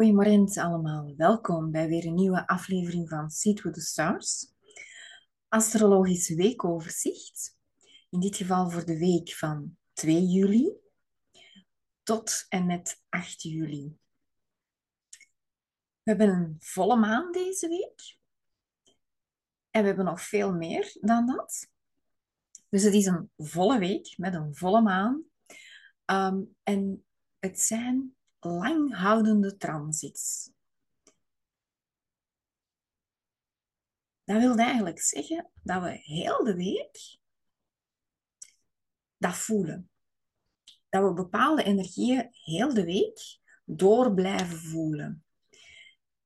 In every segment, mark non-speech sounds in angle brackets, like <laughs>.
Goedemorgen allemaal, welkom bij weer een nieuwe aflevering van Seed with the Stars. Astrologisch weekoverzicht, in dit geval voor de week van 2 juli tot en met 8 juli. We hebben een volle maan deze week en we hebben nog veel meer dan dat. Dus het is een volle week met een volle maan. Ehm, en het zijn langhoudende transits. Dat wil eigenlijk zeggen dat we heel de week dat voelen. Dat we bepaalde energieën heel de week door blijven voelen.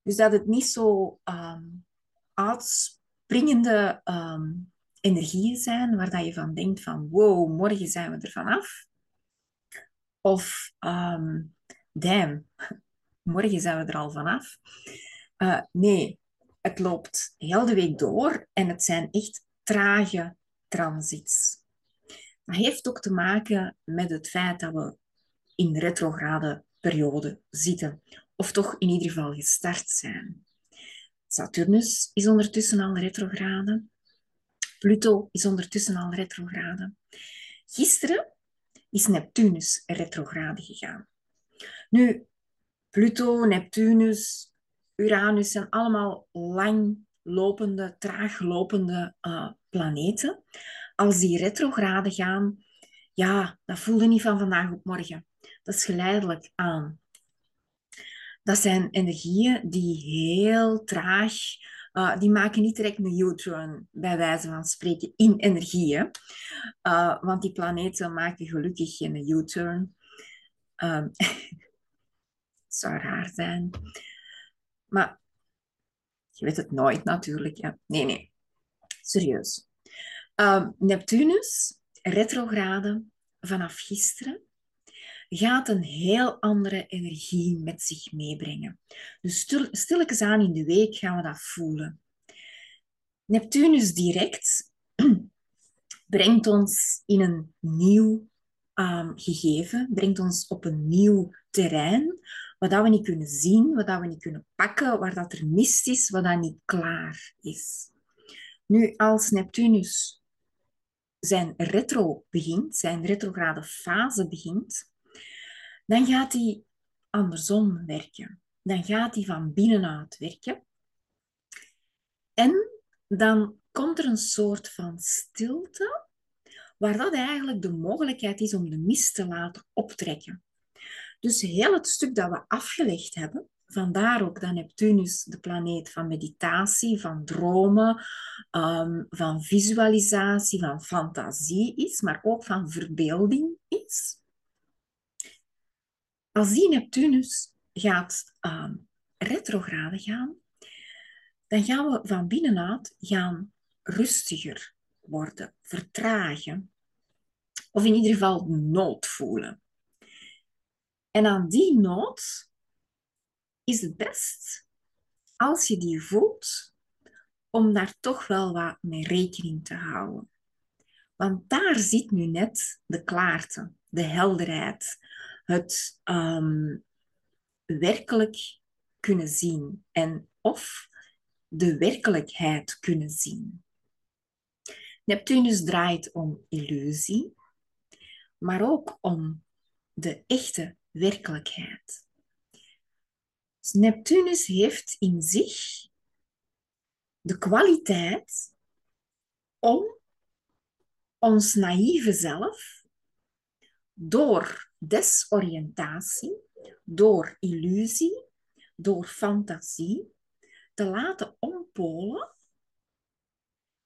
Dus dat het niet zo um, energieën zijn waar dat je van denkt van wow, morgen zijn we er vanaf. Of um, damn, morgen zijn we er al vanaf. Uh, nee, het loopt heel de week door en het zijn echt trage transits. Dat heeft ook te maken met het feit dat we in retrograde periode zitten, of toch in ieder geval gestart zijn. Saturnus is ondertussen al retrograde. Pluto is ondertussen al retrograde. Gisteren is Neptunus retrograde gegaan. Nu, Pluto, Neptunus, Uranus zijn allemaal langlopende, traaglopende uh, planeten. Als die retrograde gaan, ja, dat voelde niet van vandaag op morgen. Dat is geleidelijk aan. Dat zijn energieën die heel traag, uh, die maken niet direct een U-turn, bij wijze van spreken, in energieën. Uh, want die planeten maken gelukkig geen U-turn. <laughs> Um, zou raar zijn. Maar je weet het nooit natuurlijk. Ja. Nee, nee. Serieus. Uh, Neptunus, retrograde, vanaf gisteren, gaat een heel andere energie met zich meebrengen. Dus stil, stilletjes aan in de week gaan we dat voelen. Neptunus direct <clears throat> brengt ons in een nieuw um, gegeven, brengt ons op een nieuw terrein, wat dat we niet kunnen zien, wat dat we niet kunnen pakken, waar dat er mist is, wat dat niet klaar is. Nu, als Neptunus zijn retro begint, zijn retrograde fase begint, dan gaat hij andersom werken. Dan gaat hij van binnenuit werken. En dan komt er een soort van stilte, waar dat eigenlijk de mogelijkheid is om de mist te laten optrekken. Dus heel het stuk dat we afgelegd hebben, vandaar ook dat Neptunus de planeet van meditatie, van dromen, um, van visualisatie, van fantasie is, maar ook van verbeelding is. Als die Neptunus gaat um, retrograde gaan, dan gaan we van binnenuit gaan rustiger worden, vertragen. Of in ieder geval nood voelen. En aan die nood is het best, als je die voelt, om daar toch wel wat mee rekening te houden. Want daar zit nu net de klaarte, de helderheid, het um, werkelijk kunnen zien en of de werkelijkheid kunnen zien. Neptunus draait om illusie, maar ook om de echte werkelijkheid. Dus Neptunus heeft in zich de kwaliteit om ons naïeve zelf door desoriëntatie, door illusie, door fantasie te laten ompolen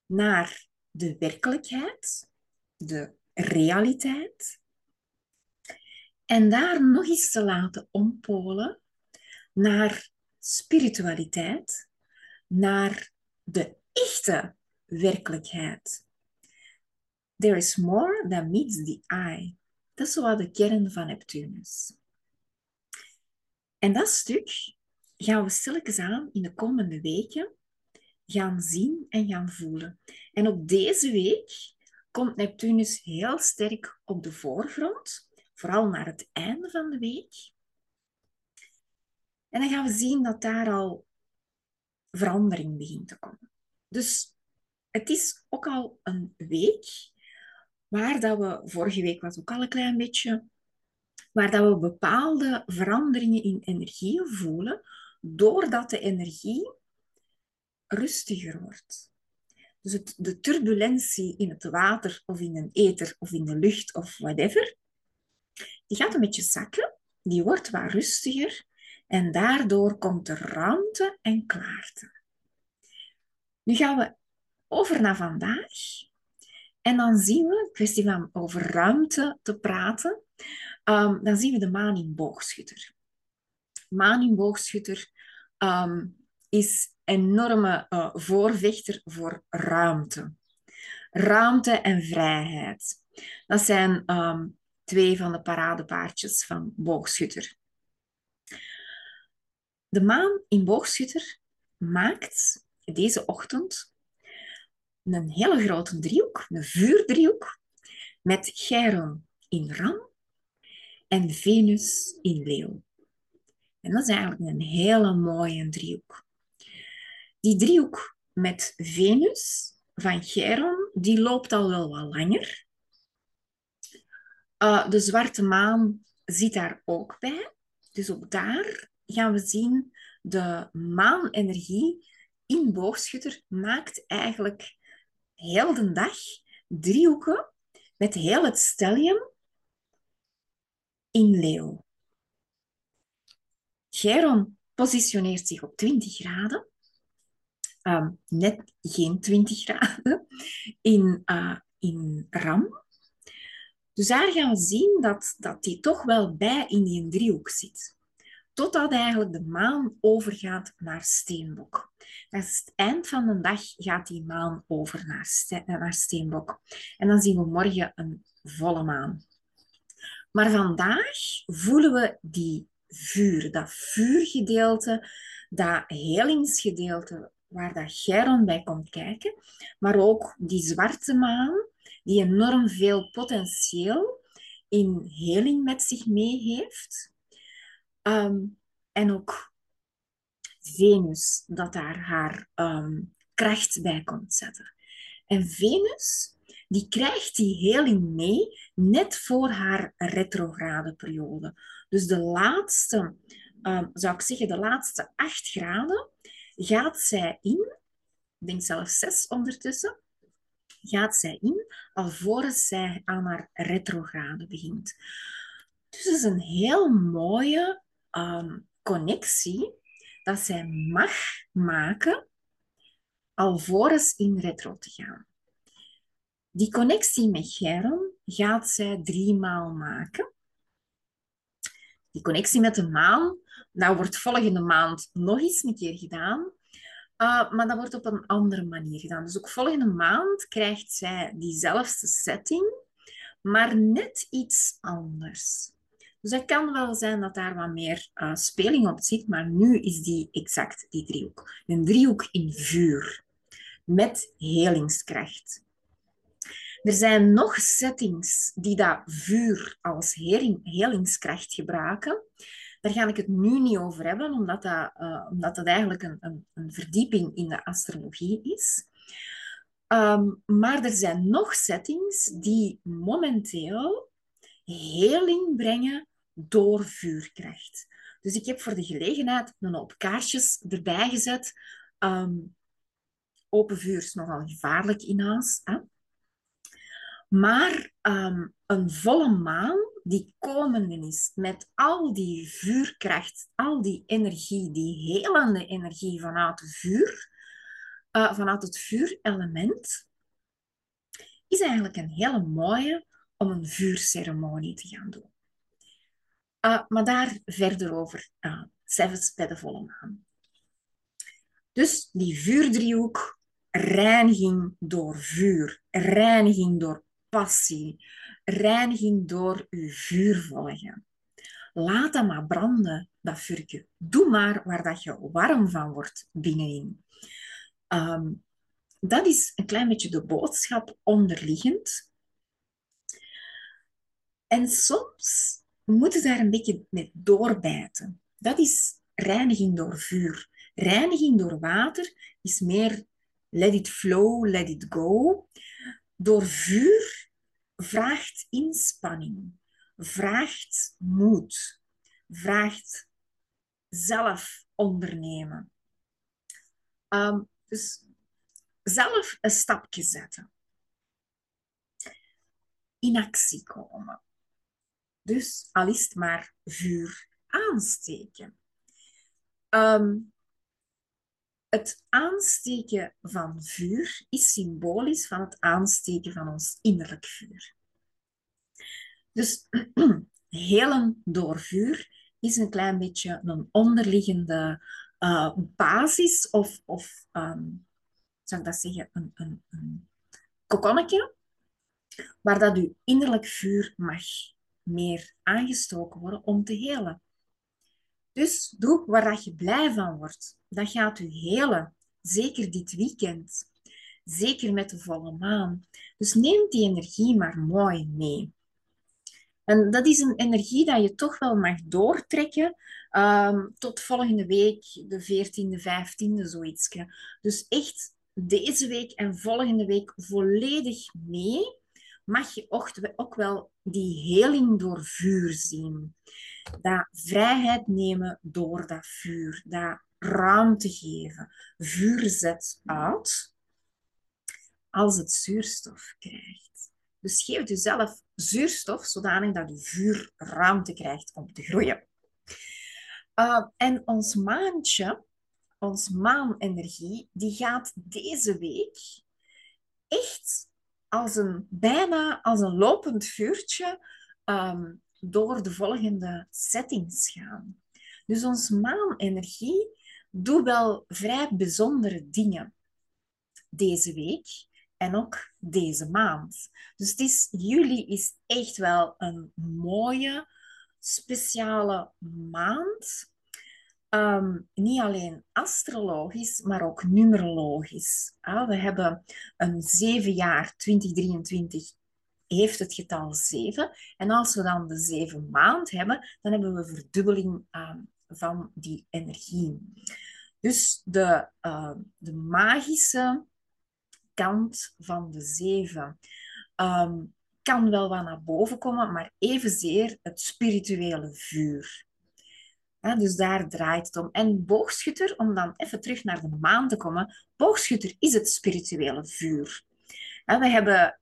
naar de werkelijkheid, de realiteit, en daar nog eens te laten ompolen naar spiritualiteit, naar de echte werkelijkheid. There is more than meets the eye. Dat is wel de kern van Neptunus. En dat stuk gaan we stilletjes aan in de komende weken gaan zien en gaan voelen. En op deze week komt Neptunus heel sterk op de voorgrond vooral naar het einde van de week. En dan gaan we zien dat daar al verandering begint te komen. Dus het is ook al een week waar dat we, vorige week was ook al een klein beetje, waar dat we bepaalde veranderingen in energie voelen, doordat de energie rustiger wordt. Dus het, de turbulentie in het water of in een ether of in de lucht of whatever, die gaat een beetje zakken, die wordt wat rustiger en daardoor komt er ruimte en klaarte. Nu gaan we over naar vandaag. En dan zien we, kwestie van over ruimte te praten, um, dan zien we de maan in boogschutter. Maan in boogschutter um, is enorme uh, voorvechter voor ruimte. Ruimte en vrijheid. Dat zijn um, twee van de paradepaardjes van boogschutter. De maan in boogschutter maakt deze ochtend een hele grote driehoek, een vuurdriehoek, met Chiron in ram en Venus in leeuw. En dat is eigenlijk een hele mooie driehoek. Die driehoek met Venus van Chiron, die loopt al wel wat langer. Uh, de zwarte maan zit daar ook bij. Dus ook daar gaan we zien de maanenergie in boogschutter maakt eigenlijk heel de dag driehoeken met heel het stellium in leeuw. Chiron positioneert zich op 20 graden, um, net geen 20 graden, in, uh, in ram. Dus daar gaan we zien dat, dat die toch wel bij in die driehoek zit. Totdat eigenlijk de maan overgaat naar steenbok. Dat is het eind van de dag gaat die maan over naar, naar steenbok. En dan zien we morgen een volle maan. Maar vandaag voelen we die vuur, dat vuurgedeelte, dat helingsgedeelte waar dat Chiron bij komt kijken, maar ook die zwarte maan, die enorm veel potentieel in heling met zich mee heeft. Ehm, en ook Venus, dat daar haar ehm, kracht bij komt zetten. En Venus, die krijgt die heling mee net voor haar retrograde periode. Dus de laatste, um, zou ik zeggen, de laatste acht graden gaat zij in, ik denk zelfs zes ondertussen, gaat zij in alvorens zij aan haar retrograde begint. Dus het is een heel mooie um, connectie dat zij mag maken alvorens in retro te gaan. Die connectie met Chiron gaat zij drie maal maken. Die connectie met de maan, dat wordt volgende maand nog eens een keer gedaan. Uh, maar dat wordt op een andere manier gedaan. Dus ook volgende maand krijgt zij diezelfde setting, maar net iets anders. Dus het kan wel zijn dat daar wat meer uh, speling op zit, maar nu is die exact die driehoek. Een driehoek in vuur, met helingskracht. Er zijn nog settings die dat vuur als helingskracht gebruiken. Daar ga ik het nu niet over hebben, omdat dat, uh, omdat dat eigenlijk een, een, een, verdieping in de astrologie is. Um, maar er zijn nog settings die momenteel heling brengen door vuurkracht. Dus ik heb voor de gelegenheid een hoop kaarsjes erbij gezet. Um, open vuur is nogal gevaarlijk in huis. Hè? Maar um, een volle maan die komende is met al die vuurkracht, al die energie, die helende energie vanuit vuur, uh, vanuit het vuurelement, is eigenlijk een hele mooie om een vuurceremonie te gaan doen. Uh, maar daar verder over, uh, zelfs bij de volle maan. Dus die vuurdriehoek, reiniging door vuur, reiniging door passie, reiniging door uw vuur volgen. Laat dat maar branden, dat vuurtje. Doe maar waar dat je warm van wordt binnenin. Um, dat is een klein beetje de boodschap onderliggend. En soms moeten daar een beetje mee doorbijten. Dat is reiniging door vuur. Reiniging door water is meer let it flow, let it go. Door vuur vraagt inspanning, vraagt moed, vraagt zelf ondernemen. Um, dus zelf een stapje zetten. In actie komen. Dus al is het maar vuur aansteken. Um, het aansteken van vuur is symbolisch van het aansteken van ons innerlijk vuur. Dus <clears throat> helen door vuur is een klein beetje een onderliggende uh, basis of, of um, zou ik dat zeggen, een, een, een kokonnetje, waar dat uw innerlijk vuur mag meer aangestoken worden om te helen. Dus doe waar dat je blij van wordt. Dat gaat u helen. Zeker dit weekend. Zeker met de volle maan. Dus neem die energie maar mooi mee. En dat is een energie dat je toch wel mag doortrekken um, tot volgende week, de 14e, 15e, zoiets. Dus echt deze week en volgende week volledig mee, mag je ook wel die heling door vuur zien. Dat vrijheid nemen door dat vuur, dat ruimte geven. Vuur zet uit als het zuurstof krijgt. Dus geef jezelf zuurstof zodanig dat je vuur ruimte krijgt om te groeien. Uh, en ons maandje, ons maanenergie, die gaat deze week echt als een, bijna als een lopend vuurtje um, door de volgende settings gaan. Dus ons maanenergie doet wel vrij bijzondere dingen deze week en ook deze maand. Dus het juli is echt wel een mooie, speciale maand. Um, niet alleen astrologisch, maar ook numerologisch. Ah, we hebben een zeven jaar, 2023, heeft het getal 7. En als we dan de zeven maand hebben, dan hebben we verdubbeling uh, van die energie. Dus de, uh, de magische kant van de zeven kan wel wat naar boven komen, maar evenzeer het spirituele vuur. Dus daar draait het om. En boogschutter, om dan even terug naar de maan te komen, boogschutter is het spirituele vuur. We hebben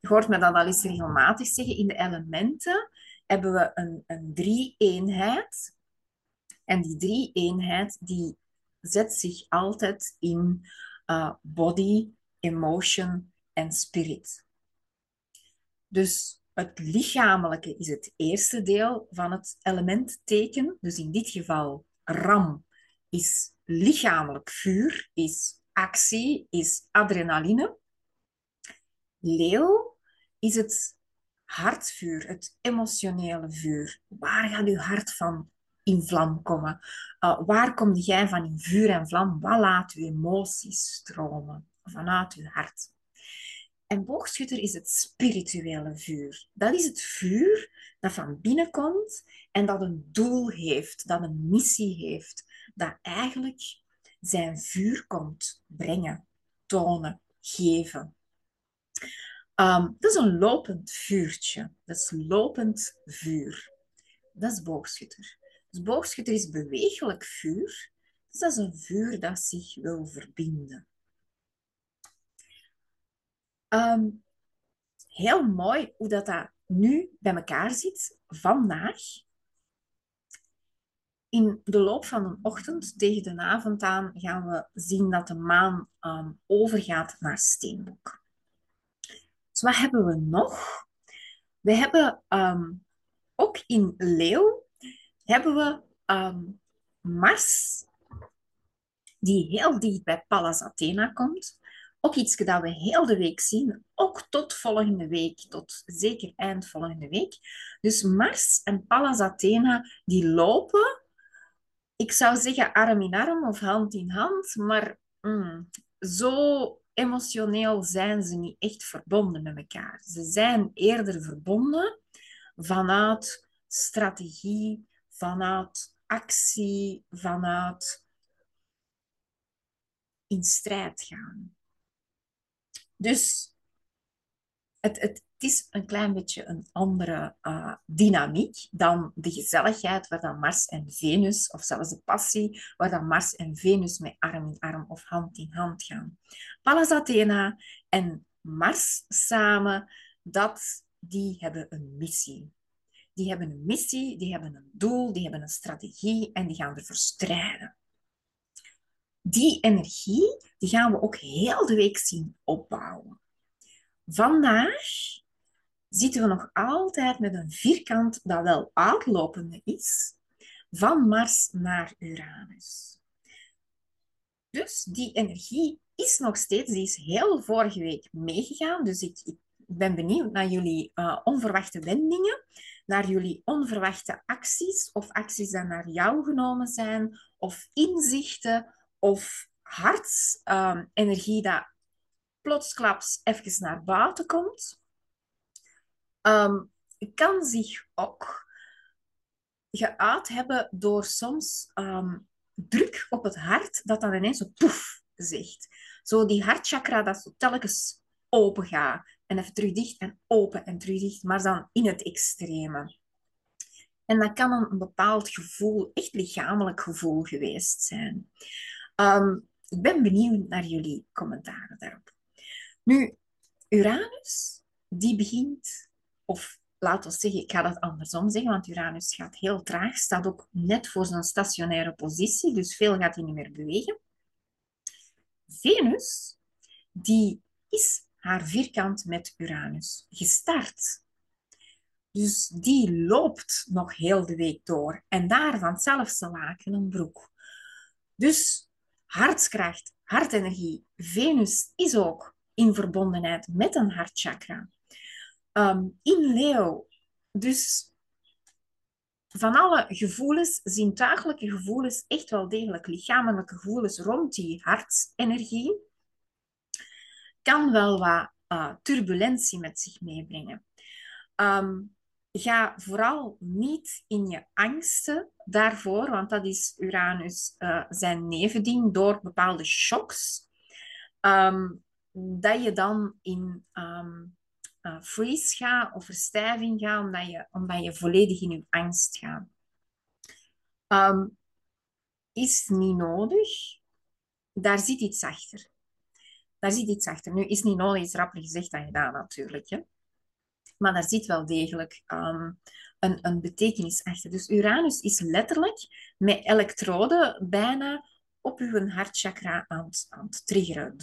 je hoort me dat al eens regelmatig zeggen, in de elementen hebben we een, een drie-eenheid. En die drie-eenheid die zet zich altijd in uh, body, emotion en spirit. Dus het lichamelijke is het eerste deel van het elementteken. Dus in dit geval ram is lichamelijk vuur, is actie, is adrenaline. Leeuw is het hartvuur, het emotionele vuur. Waar gaat uw hart van in vlam komen? Uh, waar kom jij van in vuur en vlam? Wat laat uw emoties stromen vanuit uw hart? En boogschutter is het spirituele vuur. Dat is het vuur dat van binnen komt en dat een doel heeft, dat een missie heeft, dat eigenlijk zijn vuur komt brengen, tonen, geven. Um, dat is een lopend vuurtje. Dat is lopend vuur. Dat is boogschutter. Dus boogschutter is bewegelijk vuur. Dus dat is een vuur dat zich wil verbinden. Um, heel mooi hoe dat, dat nu bij elkaar zit, vandaag. In de loop van de ochtend, tegen de avond aan, gaan we zien dat de maan um, overgaat naar steenbok. Dus wat hebben we nog? We hebben um, ook in Leeuw hebben we Mars, die heel dicht bij Pallas Athena komt. Ook iets dat we heel de week zien, ook tot volgende week, tot zeker eind volgende week. Dus Mars en Pallas Athena, die lopen, ik zou zeggen arm in arm of hand in hand, maar mm, zo emotioneel zijn ze niet echt verbonden met elkaar. Ze zijn eerder verbonden vanuit strategie, vanuit actie, vanuit in strijd gaan. Dus het, het, is een klein beetje een andere uh, dynamiek dan de gezelligheid waar dan Mars en Venus, of zelfs de passie, waar dan Mars en Venus met arm in arm of hand in hand gaan. Pallas Athena en Mars samen, dat, die hebben een missie. Die hebben een missie, die hebben een doel, die hebben een strategie en die gaan ervoor strijden. Die energie die gaan we ook heel de week zien opbouwen. Vandaag zitten we nog altijd met een vierkant dat wel uitlopende is, van Mars naar Uranus. Dus die energie is nog steeds, die is heel vorige week meegegaan. Dus ik, ik ben benieuwd naar jullie uh, onverwachte wendingen, naar jullie onverwachte acties, of acties die naar jou genomen zijn, of inzichten, of hartsenergie um, dat plotsklaps even naar buiten komt. Um, kan zich ook geuit hebben door soms um, druk op het hart, dat dan ineens zo poef zegt. Zo die hartchakra dat zo telkens open gaat. En even terug dicht en open en terug dicht, maar dan in het extreme. En dat kan een, bepaald gevoel, echt lichamelijk gevoel geweest zijn. Um, ik ben benieuwd naar jullie commentaren daarop. Nu, Uranus, die begint, of laten we zeggen, ik ga dat andersom zeggen, want Uranus gaat heel traag, staat ook net voor zijn stationaire positie, dus veel gaat hij niet meer bewegen. Venus, die is haar vierkant met Uranus gestart. Dus die loopt nog heel de week door. En daarvan zelfs laken een broek. Dus hartskracht, hartenergie. Venus is ook in verbondenheid met een hartchakra. Um, in Leo, dus van alle gevoelens, zintuigelijke gevoelens, echt wel degelijk lichamelijke gevoelens rond die hartenergie, kan wel wat uh, turbulentie met zich meebrengen. Um, ga vooral niet in je angsten daarvoor, want dat is Uranus uh, zijn nevending door bepaalde shocks, um, dat je dan in um, freeze gaat of verstijving gaat, omdat je, omdat je volledig in je angst gaat. Um, is niet nodig. Daar zit iets achter. Daar zit iets achter. Nu, is niet nodig, is rapper gezegd dan gedaan natuurlijk. Hè? Maar daar zit wel degelijk een, een betekenis achter. Dus Uranus is letterlijk met elektroden bijna op uw hartchakra aan, aan het triggeren.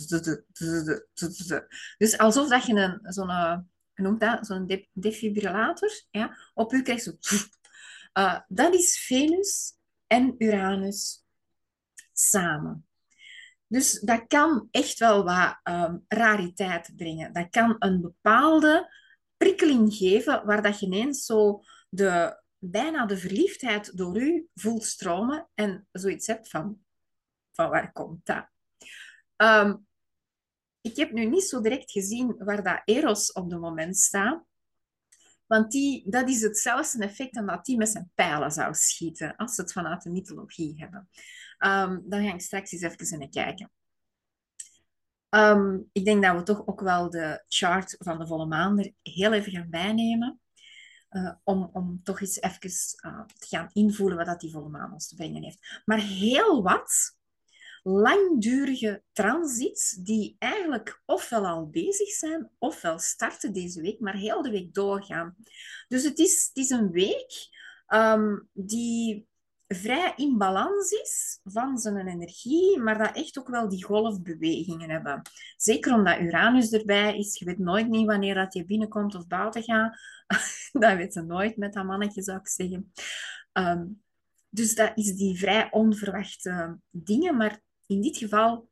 Dus alsof dat je een, zo'n, hoe noemt dat, zo'n defibrillator ja, op u krijgt. Zo, uh, dat is Venus en Uranus samen. Dus dat kan echt wel wat um, rariteit brengen. Dat kan een bepaalde prikkeling geven waar dat je ineens zo de, bijna de verliefdheid door u voelt stromen en zoiets hebt van, van waar komt dat? Ehm, ik heb nu niet zo direct gezien waar dat Eros op het moment staat. Want die, dat is hetzelfde effect dan dat die met zijn pijlen zou schieten, als ze het vanuit de mythologie hebben. Um, dan ga ik straks eens even kijken. Um, ik denk dat we toch ook wel de chart van de volle maan er heel even gaan bijnemen. Uh, om, om toch eens even uh, te gaan invoelen wat dat die volle maan ons te brengen heeft. Maar heel wat langdurige transits die eigenlijk ofwel al bezig zijn, ofwel starten deze week, maar heel de week doorgaan. Dus het is, het is een week um, die vrij in balans is van zijn energie, maar dat echt ook wel die golfbewegingen hebben. Zeker omdat Uranus erbij is. Je weet nooit niet wanneer dat je binnenkomt of buiten gaat. <laughs> dat weet ze nooit met dat mannetje, zou ik zeggen. Ehm, dus dat is die vrij onverwachte dingen. Maar in dit geval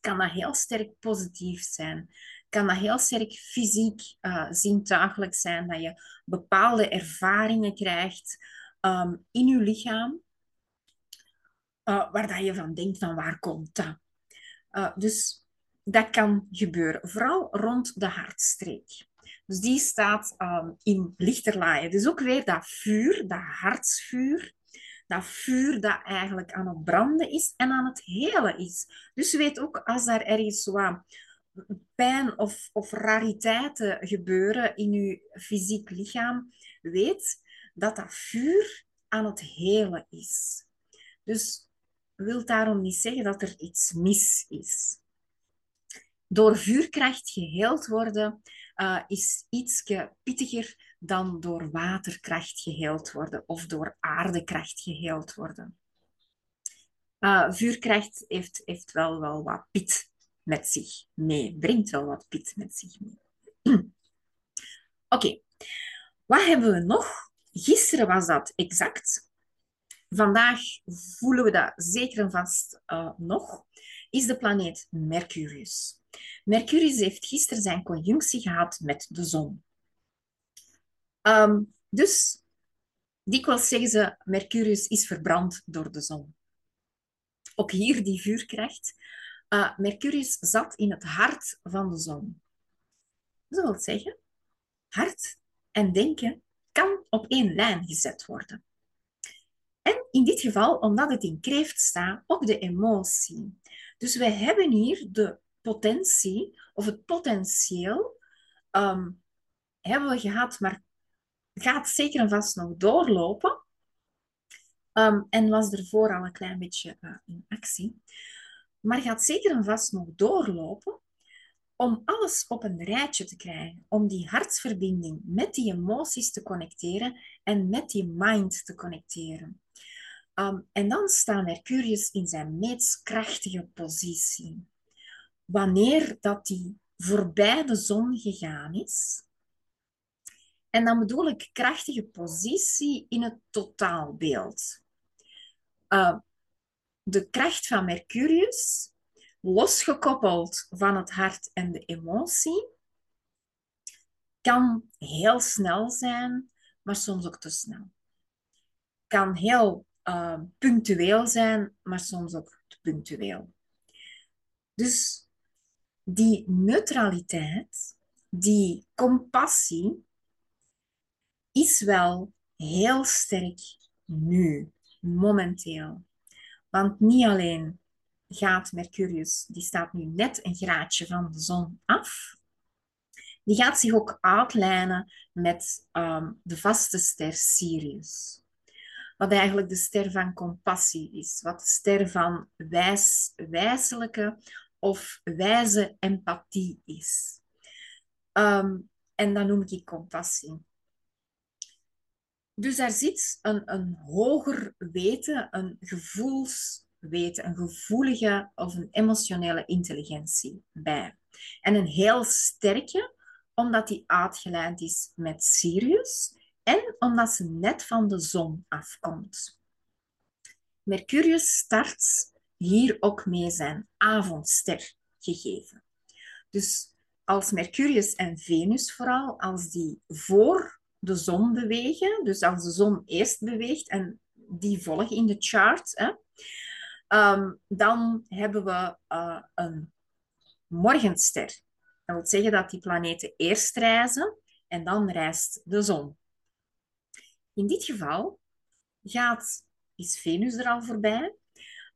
kan dat heel sterk positief zijn. Kan dat heel sterk fysiek, uh, zintuigelijk zijn. Dat je bepaalde ervaringen krijgt um, in je lichaam, uh, waar dat je van denkt van waar komt dat? Uh, dus dat kan gebeuren, vooral rond de hartstreek. Dus die staat um, in lichterlaaien. Dus ook weer dat vuur, dat hartsvuur, dat vuur dat eigenlijk aan het branden is en aan het helen is. Dus weet ook, als daar ergens wat pijn of, of rariteiten gebeuren in je fysiek lichaam, weet dat dat vuur aan het helen is. Dus wil daarom niet zeggen dat er iets mis is. Door vuurkracht geheeld worden uh, is iets pittiger dan door waterkracht geheeld worden of door aardekracht geheeld worden. Uh, vuurkracht heeft, heeft wel, wel wat pit met zich mee, brengt wel wat pit met zich mee. <clears throat> Oké, wat hebben we nog? Gisteren was dat exact. Vandaag voelen we dat zeker en vast uh, nog. Is de planeet Mercurius. Mercurius heeft gisteren zijn conjunctie gehad met de zon. Um, dus dikwijls zeggen ze, Mercurius is verbrand door de zon. Ook hier die vuurkracht. Uh, Mercurius zat in het hart van de zon. Dat wil zeggen, hart en denken kan op één lijn gezet worden. En in dit geval, omdat het in kreeft staat, ook de emotie. Dus we hebben hier de potentie of het potentieel um, hebben we gehad, maar gaat zeker en vast nog doorlopen. Um, en was ervoor al een klein beetje uh, in actie. Maar gaat zeker en vast nog doorlopen om alles op een rijtje te krijgen. Om die hartsverbinding met die emoties te connecteren en met die mind te connecteren. Um, en dan staat Mercurius in zijn meest krachtige positie. Wanneer dat die voorbij de zon gegaan is. En dan bedoel ik krachtige positie in het totaalbeeld. Uh, de kracht van Mercurius, losgekoppeld van het hart en de emotie, kan heel snel zijn, maar soms ook te snel. Kan heel uh, punctueel zijn, maar soms ook te punctueel. Dus die neutraliteit, die compassie, is wel heel sterk nu, momenteel. Want niet alleen gaat Mercurius, die staat nu net een graadje van de zon af, die gaat zich ook uitlijnen met um, de vaste ster Sirius. Wat eigenlijk de ster van compassie is, wat de ster van wijs, wijselijke of wijze empathie is. Um, en dat noem ik compassie. Dus daar zit een, een hoger weten, een gevoelsweten, een gevoelige of een emotionele intelligentie bij. En een heel sterke, omdat die uitgelijnd is met Sirius en omdat ze net van de zon afkomt. Mercurius start hier ook mee zijn avondster gegeven. Dus als Mercurius en Venus vooral, als die voor de zon bewegen. Dus als de zon eerst beweegt en die volgen in de chart, hè, um, dan hebben we uh, een morgenster. Dat wil zeggen dat die planeten eerst reizen en dan reist de zon. In dit geval gaat, is Venus er al voorbij.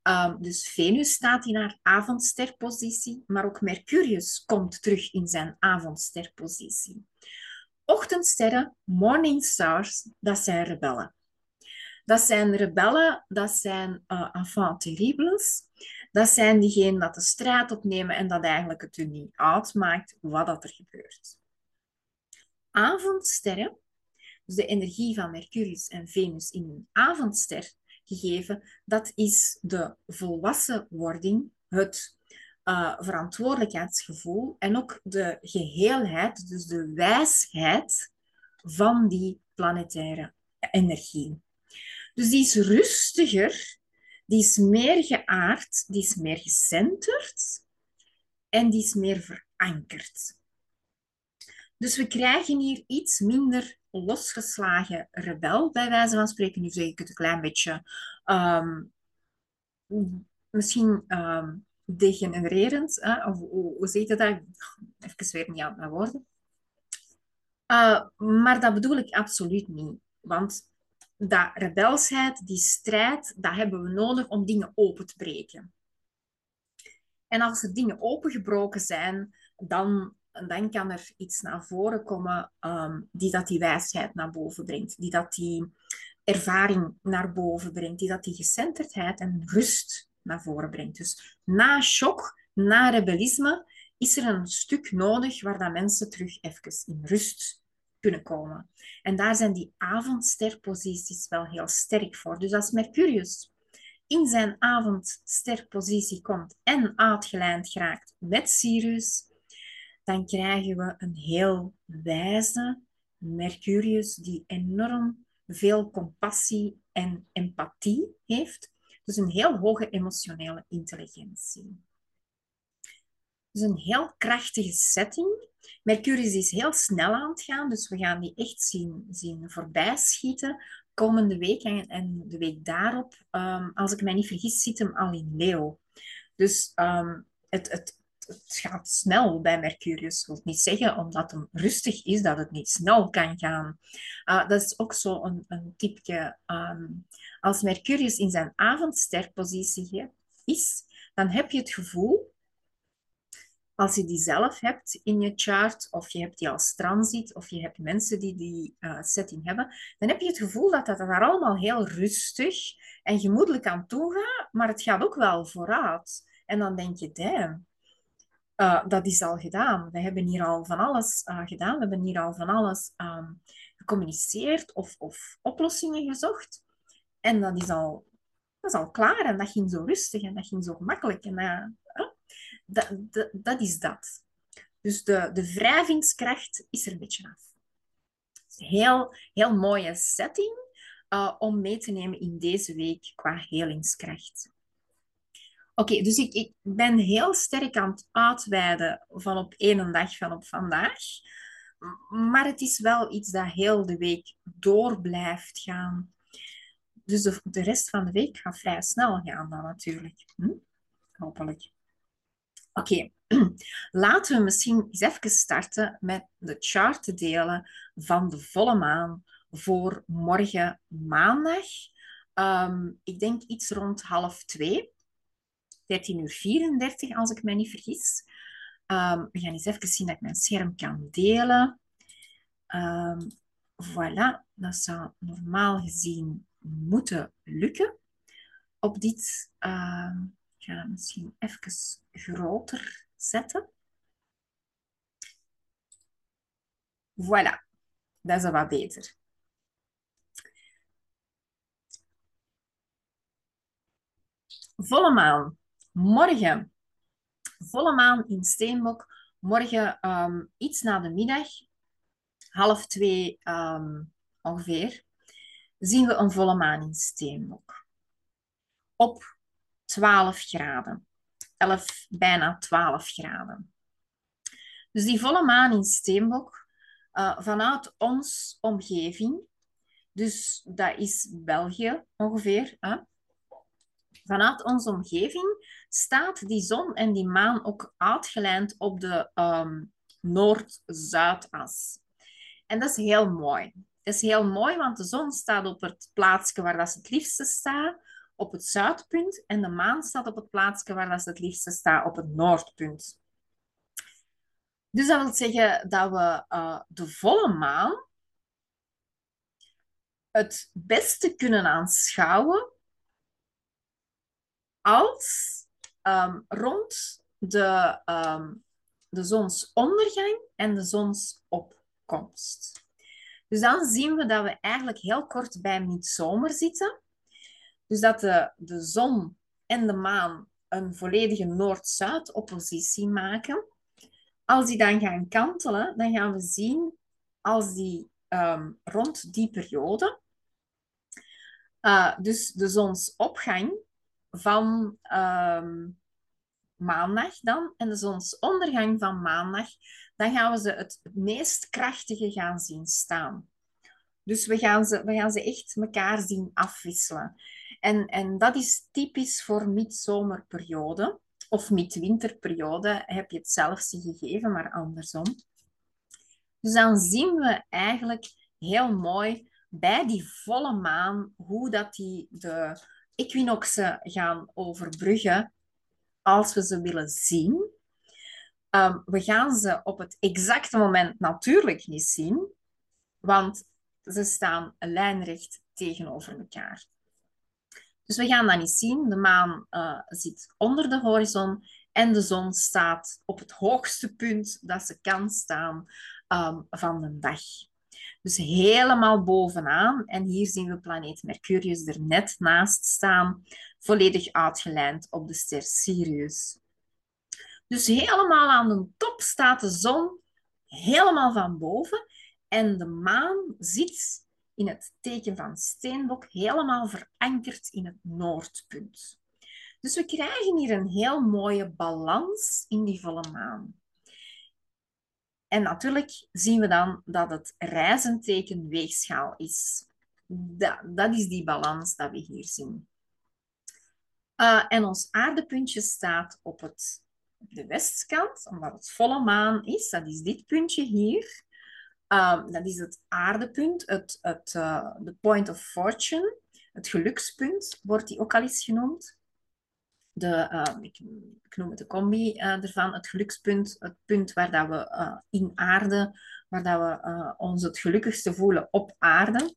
Um, dus Venus staat in haar avondsterpositie, maar ook Mercurius komt terug in zijn avondsterpositie. Ochtendsterren, morning stars, dat zijn rebellen. Dat zijn rebellen, dat zijn uh, enfants terribles. Dat zijn diegenen dat de strijd opnemen en dat eigenlijk het u niet uitmaakt wat dat er gebeurt. Avondsterren, dus de energie van Mercurius en Venus in een avondster gegeven, dat is de volwassenwording, het uh, verantwoordelijkheidsgevoel en ook de geheelheid, dus de wijsheid van die planetaire energie. Dus die is rustiger, die is meer geaard, die is meer gecenterd en die is meer verankerd. Dus we krijgen hier iets minder losgeslagen rebel, bij wijze van spreken. Nu zeg ik het een klein beetje, um, misschien um, degenererend, hè? of hoe, hoe zeg je dat? Even weer niet aan mijn woorden. Uh, maar dat bedoel ik absoluut niet. Want dat rebelsheid, die strijd, dat hebben we nodig om dingen open te breken. En als er dingen opengebroken zijn, dan, dan kan er iets naar voren komen um, die dat die wijsheid naar boven brengt, die dat die ervaring naar boven brengt, die dat die gecenterdheid en rust naar voren brengt. Dus na shock, na rebellisme, is er een stuk nodig waar dat mensen terug even in rust kunnen komen. En daar zijn die avondsterposities wel heel sterk voor. Dus als Mercurius in zijn avondsterpositie komt en uitgelijnd geraakt met Sirius, dan krijgen we een heel wijze Mercurius die enorm veel compassie en empathie heeft. Dus een heel hoge emotionele intelligentie. Dus een heel krachtige setting. Mercurius is heel snel aan het gaan, dus we gaan die echt zien, zien voorbij schieten komende week en, de week daarop. Um, als ik mij niet vergis, zit hem al in Leo. Dus um, het, het, het gaat snel bij Mercurius. Dat wil niet zeggen, omdat het rustig is, dat het niet snel kan gaan. Uh, dat is ook zo een, een tipje. Um, als Mercurius in zijn avondsterpositie is, dan heb je het gevoel als je die zelf hebt in je chart, of je hebt die als transit, of je hebt mensen die die uh, setting hebben, dan heb je het gevoel dat dat daar allemaal heel rustig en gemoedelijk aan toe gaat, maar het gaat ook wel vooruit. En dan denk je, damn, uh, dat is al gedaan. We hebben hier al van alles uh, gedaan. We hebben hier al van alles um, gecommuniceerd of, of oplossingen gezocht. En dat is, al, dat is al klaar en dat ging zo rustig en dat ging zo gemakkelijk. En dat, dat is dat. Dus de, de wrijvingskracht is er een beetje af. Heel, heel mooie setting uh, om mee te nemen in deze week qua helingskracht. Oké, dus ik, ik ben heel sterk aan het uitweiden van op één dag van op vandaag. Maar het is wel iets dat heel de week door blijft gaan. Dus de, de rest van de week gaat vrij snel gaan dan natuurlijk. Hm? Hopelijk. Oké, <clears throat> laten we misschien eens even starten met de chart te delen van de volle maan voor morgen maandag. Um, ik denk iets rond half twee. 13 uur 34, als ik mij niet vergis. Um, we gaan eens even zien dat ik mijn scherm kan delen. Um, voilà, dat zou normaal gezien moeten lukken. Op dit uh, ik ga misschien even groter zetten. Voilà, dat is wat beter. Volle maan. Morgen. Volle maan in Steenbok. Morgen um, iets na de middag, half twee um, ongeveer, zien we een volle maan in Steenbok. Op 12 graden. 11, bijna 12 graden. Dus die volle maan in Steenbok, uh, vanuit ons omgeving, dus dat is België ongeveer, hè? vanuit onze omgeving staat die zon en die maan ook uitgelijnd op de um, Noord-Zuidas. En dat is heel mooi. Dat is heel mooi, want de zon staat op het plaatsje waar dat ze het liefste staat op het zuidpunt en de maan staat op het plaatsje waar dat het liefste staat, op het noordpunt. Dus dat wil zeggen dat we uh, de volle maan het beste kunnen aanschouwen als um, rond de, um, de zonsondergang en de zonsopkomst. Dus dan zien we dat we eigenlijk heel kort bij midzomer zitten. Dus dat de, de zon en de maan een volledige Noord-Zuid-oppositie maken. Als die dan gaan kantelen, dan gaan we zien als die um, rond die periode, uh, dus de zonsopgang van um, maandag dan en de zonsondergang van maandag, dan gaan we ze het meest krachtige gaan zien staan. Dus we gaan ze, we gaan ze echt elkaar zien afwisselen. En, en dat is typisch voor midzomerperiode of midwinterperiode. Heb je hetzelfde gegeven, maar andersom. Dus dan zien we eigenlijk heel mooi bij die volle maan, hoe dat die de equinoxen gaan overbruggen als we ze willen zien. Um, we gaan ze op het exacte moment natuurlijk niet zien, want ze staan lijnrecht tegenover elkaar. Dus we gaan dat niet zien. De maan uh, zit onder de horizon en de zon staat op het hoogste punt dat ze kan staan um, van de dag. Dus helemaal bovenaan. En hier zien we planeet Mercurius er net naast staan, volledig uitgelijnd op de ster Sirius. Dus helemaal aan de top staat de zon, helemaal van boven. En de maan zit in het teken van Steenbok, helemaal verankerd in het noordpunt. Dus we krijgen hier een heel mooie balans in die volle maan. En natuurlijk zien we dan dat het reizenteken weegschaal is. Dat, dat is die balans dat we hier zien. Uh, en ons aardepuntje staat op, het, op de westkant, omdat het volle maan is. Dat is dit puntje hier. Uh, dat is het aardepunt, het, het, uh, de point of fortune, het gelukspunt, wordt die ook al eens genoemd de, uh, ik, noem het de combi uh, ervan, het gelukspunt, het punt waar dat we uh, in aarde, waar dat we ons het gelukkigste voelen op aarde,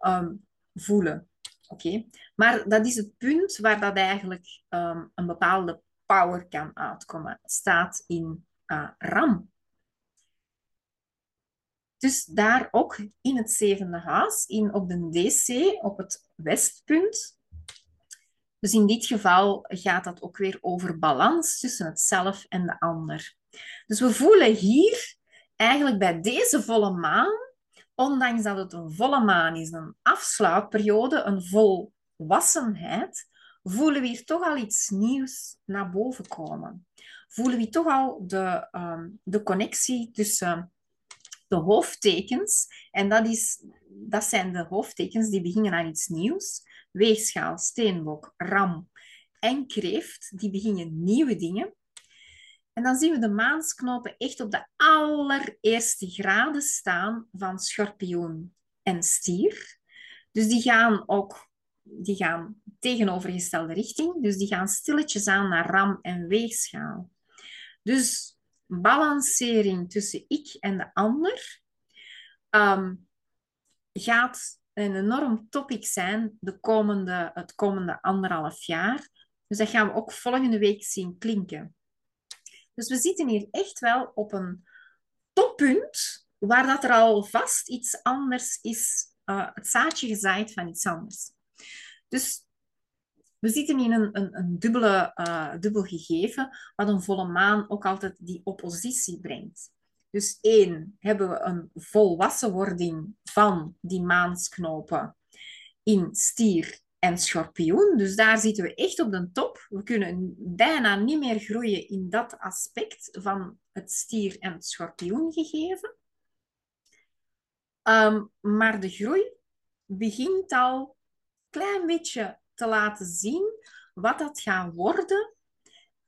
um, voelen. Oké, maar dat is het punt waar dat eigenlijk een bepaalde power kan uitkomen. Staat in ram. Dus daar ook in het zevende huis, in, op de DC, op het westpunt, dus in dit geval gaat dat ook weer over balans tussen het zelf en de ander. Dus we voelen hier eigenlijk bij deze volle maan, ondanks dat het een volle maan is, een afsluitperiode, een volwassenheid, voelen we hier toch al iets nieuws naar boven komen. Voelen we toch al de, um, de connectie tussen de hoofdtekens, en dat, is, dat zijn de hoofdtekens die beginnen aan iets nieuws, weegschaal, steenbok, ram en kreeft, die beginnen nieuwe dingen. En dan zien we de maansknopen echt op de allereerste graden staan van schorpioen en stier. Dus die gaan ook die gaan tegenovergestelde richting. Dus die gaan stilletjes aan naar ram en weegschaal. Dus balancering tussen ik en de ander um, gaat een enorm topic zijn de komende, het komende anderhalf jaar. Dus dat gaan we ook volgende week zien klinken. Dus we zitten hier echt wel op een toppunt waar dat er al vast iets anders is, uh, het zaadje gezaaid van iets anders. Dus we zitten in een, een, een dubbele, uh, dubbel gegeven, wat een volle maan ook altijd die oppositie brengt. Dus één, hebben we een volwassenwording van die maansknopen in stier en schorpioen. Dus daar zitten we echt op de top. We kunnen bijna niet meer groeien in dat aspect van het stier en schorpioen gegeven. Um, maar de groei begint al klein beetje te laten zien wat dat gaat worden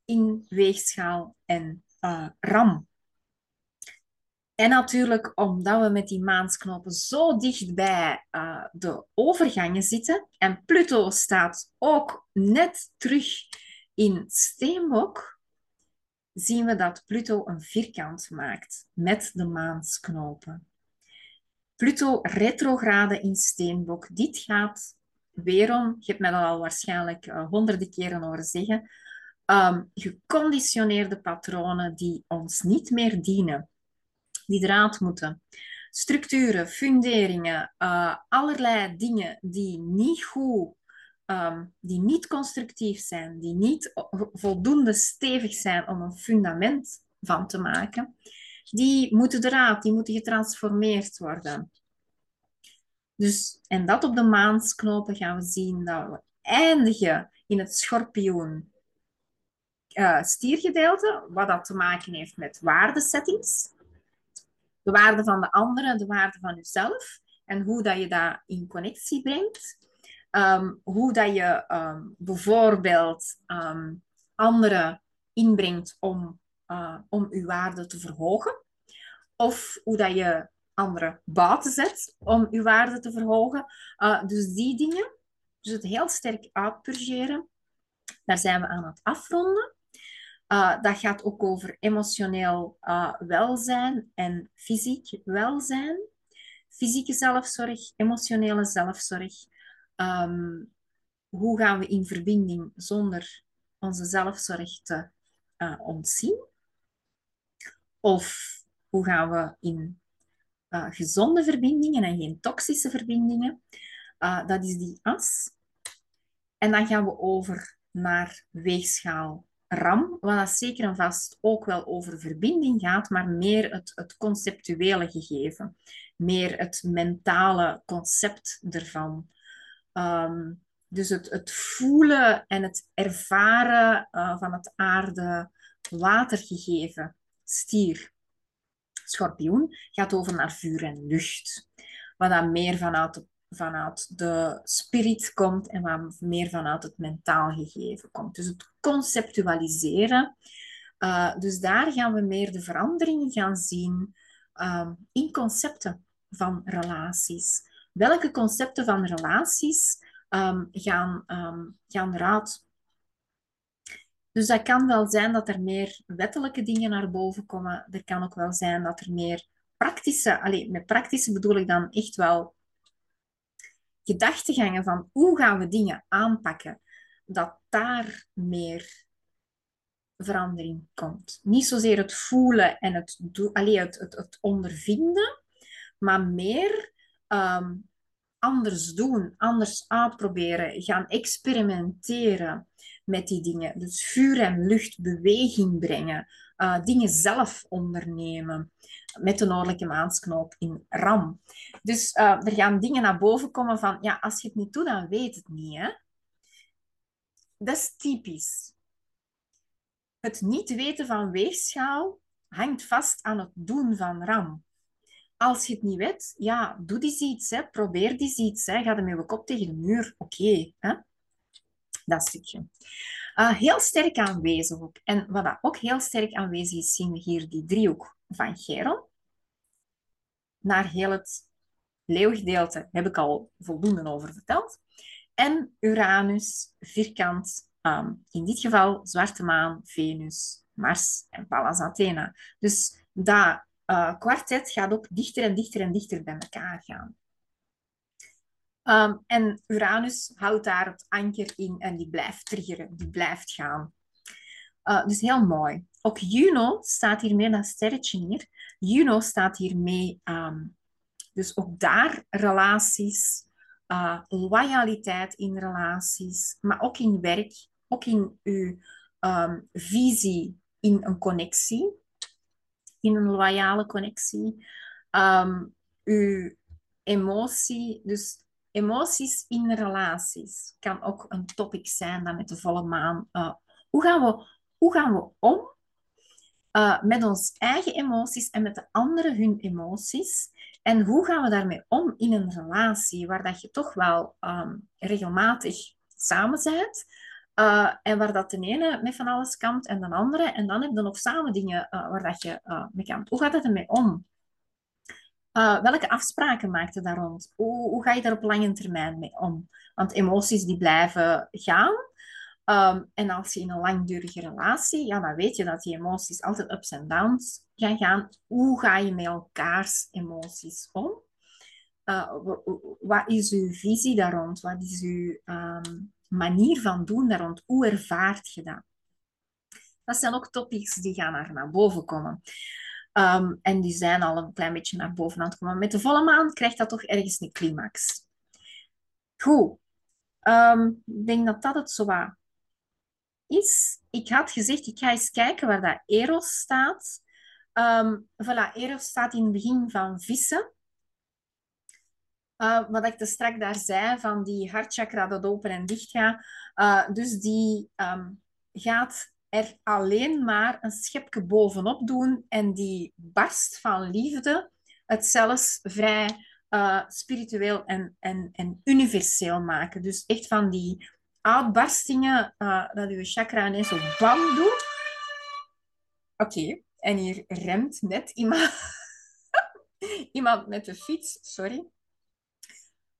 in weegschaal en uh, ram. En natuurlijk omdat we met die maansknopen zo dicht bij uh, de overgangen zitten. En Pluto staat ook net terug in Steenbok. Zien we dat Pluto een vierkant maakt met de maansknopen. Pluto retrograde in Steenbok. Dit gaat weer om, je hebt mij dat al waarschijnlijk uh, honderden keren horen zeggen, um, geconditioneerde patronen die ons niet meer dienen die eruit moeten. Structuren, funderingen, uh, allerlei dingen die niet goed, um, die niet constructief zijn, die niet voldoende stevig zijn om een fundament van te maken, die moeten eruit, die moeten getransformeerd worden. Dus, en dat op de maansknopen gaan we zien dat we eindigen in het schorpioen uh, stiergedeelte, wat dat te maken heeft met waardesettings de waarde van de anderen, de waarde van jezelf en hoe dat je dat in connectie brengt. Ehm, hoe dat je um, bijvoorbeeld um, anderen inbrengt om, uh, om je waarde te verhogen. Of hoe dat je andere buiten zet om uw waarde te verhogen. Uh, dus die dingen, dus het heel sterk uitpurgeren, daar zijn we aan het afronden. Uh, dat gaat ook over emotioneel uh, welzijn en fysiek welzijn. Fysieke zelfzorg, emotionele zelfzorg. Um, hoe gaan we in verbinding zonder onze zelfzorg te ontzien? Of hoe gaan we in gezonde verbindingen en geen toxische verbindingen? dat is die as. En dan gaan we over naar weegschaal RAM, wat zeker en vast ook wel over verbinding gaat, maar meer het, het conceptuele gegeven, meer het mentale concept ervan. Um, dus het, het voelen en het ervaren uh, van het aarde watergegeven stier. Schorpioen gaat over naar vuur en lucht. Wat dan meer vanuit de vanuit de spirit komt en wat meer vanuit het mentaal gegeven komt. Dus het conceptualiseren. Uh, dus daar gaan we meer de veranderingen gaan zien um, in concepten van relaties. Welke concepten van relaties um, gaan, um, gaan eruit? Dus dat kan wel zijn dat er meer wettelijke dingen naar boven komen. Er kan ook wel zijn dat er meer praktische, allez, met praktische bedoel ik dan echt wel gedachtegangen van hoe gaan we dingen aanpakken, dat daar meer verandering komt. Niet zozeer het voelen en het, allee, het, het, het ondervinden, maar meer ehm, anders doen, anders uitproberen, gaan experimenteren met die dingen. Dus vuur en lucht, beweging brengen, uh, dingen zelf ondernemen met de noordelijke maansknoop in Ram. Dus uh, er gaan dingen naar boven komen van, ja, als je het niet doet, dan weet het niet. Hè? Dat is typisch. Het niet weten van weegschaal hangt vast aan het doen van Ram. Als je het niet weet, ja, doe eens iets. Hè. Probeer eens iets. Hè. Ga er met je kop tegen de muur. Oké. Okay, dat stukje. Uh, heel sterk aanwezig ook. En wat dat ook heel sterk aanwezig is, zien we hier die driehoek van Geron. Naar heel het leeuwgedeelte heb ik al voldoende over verteld. En Uranus, vierkant, um, in dit geval zwarte maan, Venus, Mars en Pallas Athena. Dus dat uh, kwartet gaat ook dichter en dichter en dichter bij elkaar gaan. Um, en Uranus houdt daar het anker in en die blijft triggeren, die blijft gaan. Uh, dus heel mooi. Ook Juno staat hier mee, dat sterretje hier. Juno staat hier mee. Um, dus ook daar relaties, uh, loyaliteit in relaties, maar ook in werk, ook in uw um, visie in een connectie, in een loyale connectie. Um, uw emotie, dus emoties in relaties kan ook een topic zijn dan met de volle maan. Uh, hoe, gaan we, hoe gaan we om uh, met ons eigen emoties en met de anderen hun emoties? En hoe gaan we daarmee om in een relatie waar dat je toch wel um, regelmatig samen bent? Uh, en waar dat de ene met van alles kampt en de andere. En dan heb je nog samen dingen waar dat je mee kampt. Hoe gaat het ermee om? Uh, welke afspraken maak je daar rond? Hoe, hoe, ga je daar op lange termijn mee om? Want emoties die blijven gaan. Um, en als je in een langdurige relatie, ja, dan weet je dat die emoties altijd ups en downs gaan gaan. Hoe ga je met elkaars emoties om? Uh, wat is uw visie daar rond? Wat is uw um, manier van doen daar rond? Hoe ervaart je dat? Dat zijn ook topics die gaan naar boven komen. Um, en die zijn al een klein beetje naar boven aan het komen. Met de volle maan krijgt dat toch ergens een climax. Goed. Um, ik denk dat dat het zo is. Ik had gezegd, ik ga eens kijken waar dat Eros staat. Um, voilà, Eros staat in het begin van vissen. Wat ik dus straks daar zei, van die hartchakra dat open en dicht gaat. Uh, dus die gaat er alleen maar een schepje bovenop doen en die barst van liefde het zelfs vrij uh, spiritueel en, en, en universeel maken. Dus echt van die uitbarstingen uh, dat je chakra ineens zo bam doet. Oké, en hier remt net iemand, <laughs> iemand met de fiets, sorry.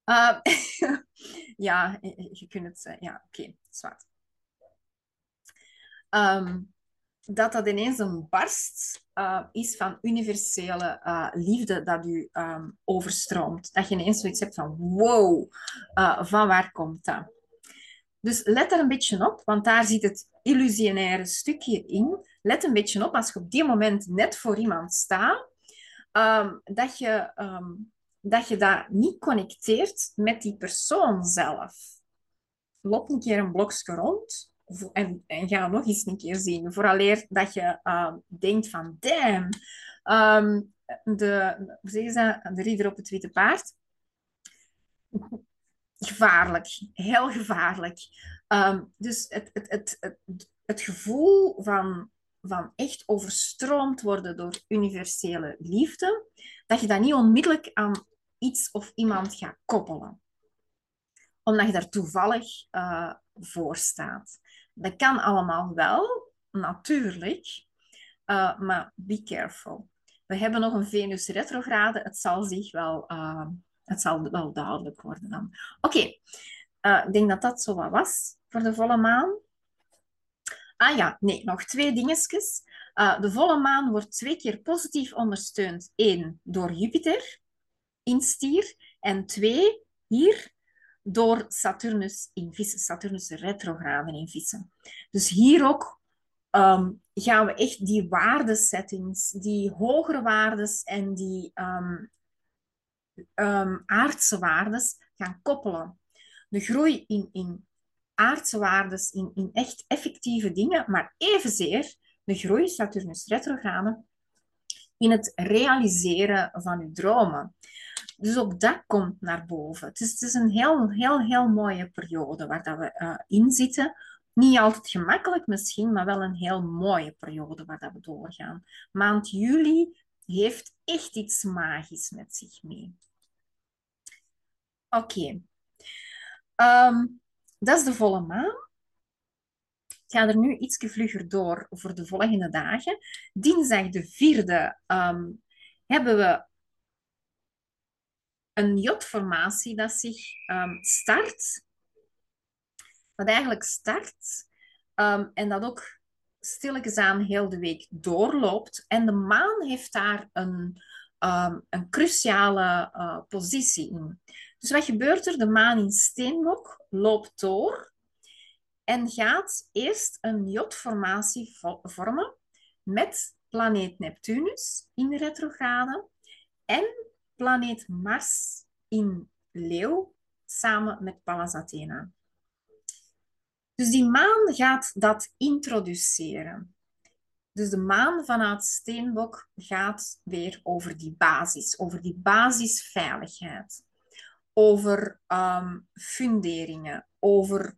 Uh, <laughs> ja, je kunt het... Ja, oké, zwart. Um, dat dat ineens een barst uh, is van universele uh, liefde dat u um, overstroomt. Dat je ineens zoiets hebt van wow, uh, van waar komt dat? Dus let er een beetje op, want daar zit het illusionaire stukje in. Let een beetje op als je op die moment net voor iemand staat, um, dat, je, dat je dat niet connecteert met die persoon zelf. Loop een keer een blokje rond en, en ga nog eens een keer zien. Vooraleer dat je uh, denkt van, damn, um, de, hoe ze, de ridder op het witte paard. Gevaarlijk, heel gevaarlijk. Um, dus het, het, het, het, het gevoel van, van echt overstroomd worden door universele liefde, dat je dat niet onmiddellijk aan iets of iemand gaat koppelen omdat je daar toevallig uh, voor staat. Dat kan allemaal wel, natuurlijk, uh, maar be careful. We hebben nog een Venus retrograde. Het zal zich wel, uh, het zal wel duidelijk worden dan. Oké, uh, ik denk dat dat zo wat was voor de volle maan. Ah ja, nee, nog twee dingetjes. de volle maan wordt twee keer positief ondersteund. Eén, door Jupiter in stier. En twee, hier door Saturnus in vissen, Saturnus retrograde in vissen. Dus hier ook um, gaan we echt die waardesettings, die hogere waardes en die um, um, aardse waardes gaan koppelen. De groei in, in aardse waardes, in, in echt effectieve dingen, maar evenzeer de groei Saturnus retrograde in het realiseren van uw dromen. Dus ook dat komt naar boven. Het is, het is een heel, heel, heel mooie periode waar dat we uh, in zitten. Niet altijd gemakkelijk misschien, maar wel een heel mooie periode waar dat we doorgaan. Maand juli heeft echt iets magisch met zich mee. Oké. Ehm, dat is de volle maan. Ik ga er nu iets vlugger door voor de volgende dagen. Dinsdag de vierde um, hebben we een jotformatie dat zich um, start, wat eigenlijk start um, en dat ook stilletjes aan heel de week doorloopt. En de maan heeft daar een, um, een cruciale uh, positie in. Dus wat gebeurt er? De maan in steenbok loopt door en gaat eerst een jotformatie vormen met planeet Neptunus in retrograde en planeet Mars in Leeuw samen met Pallas Athena. Dus die maan gaat dat introduceren. Dus de maan vanuit Steenbok gaat weer over die basis, over die basisveiligheid, over um, funderingen, over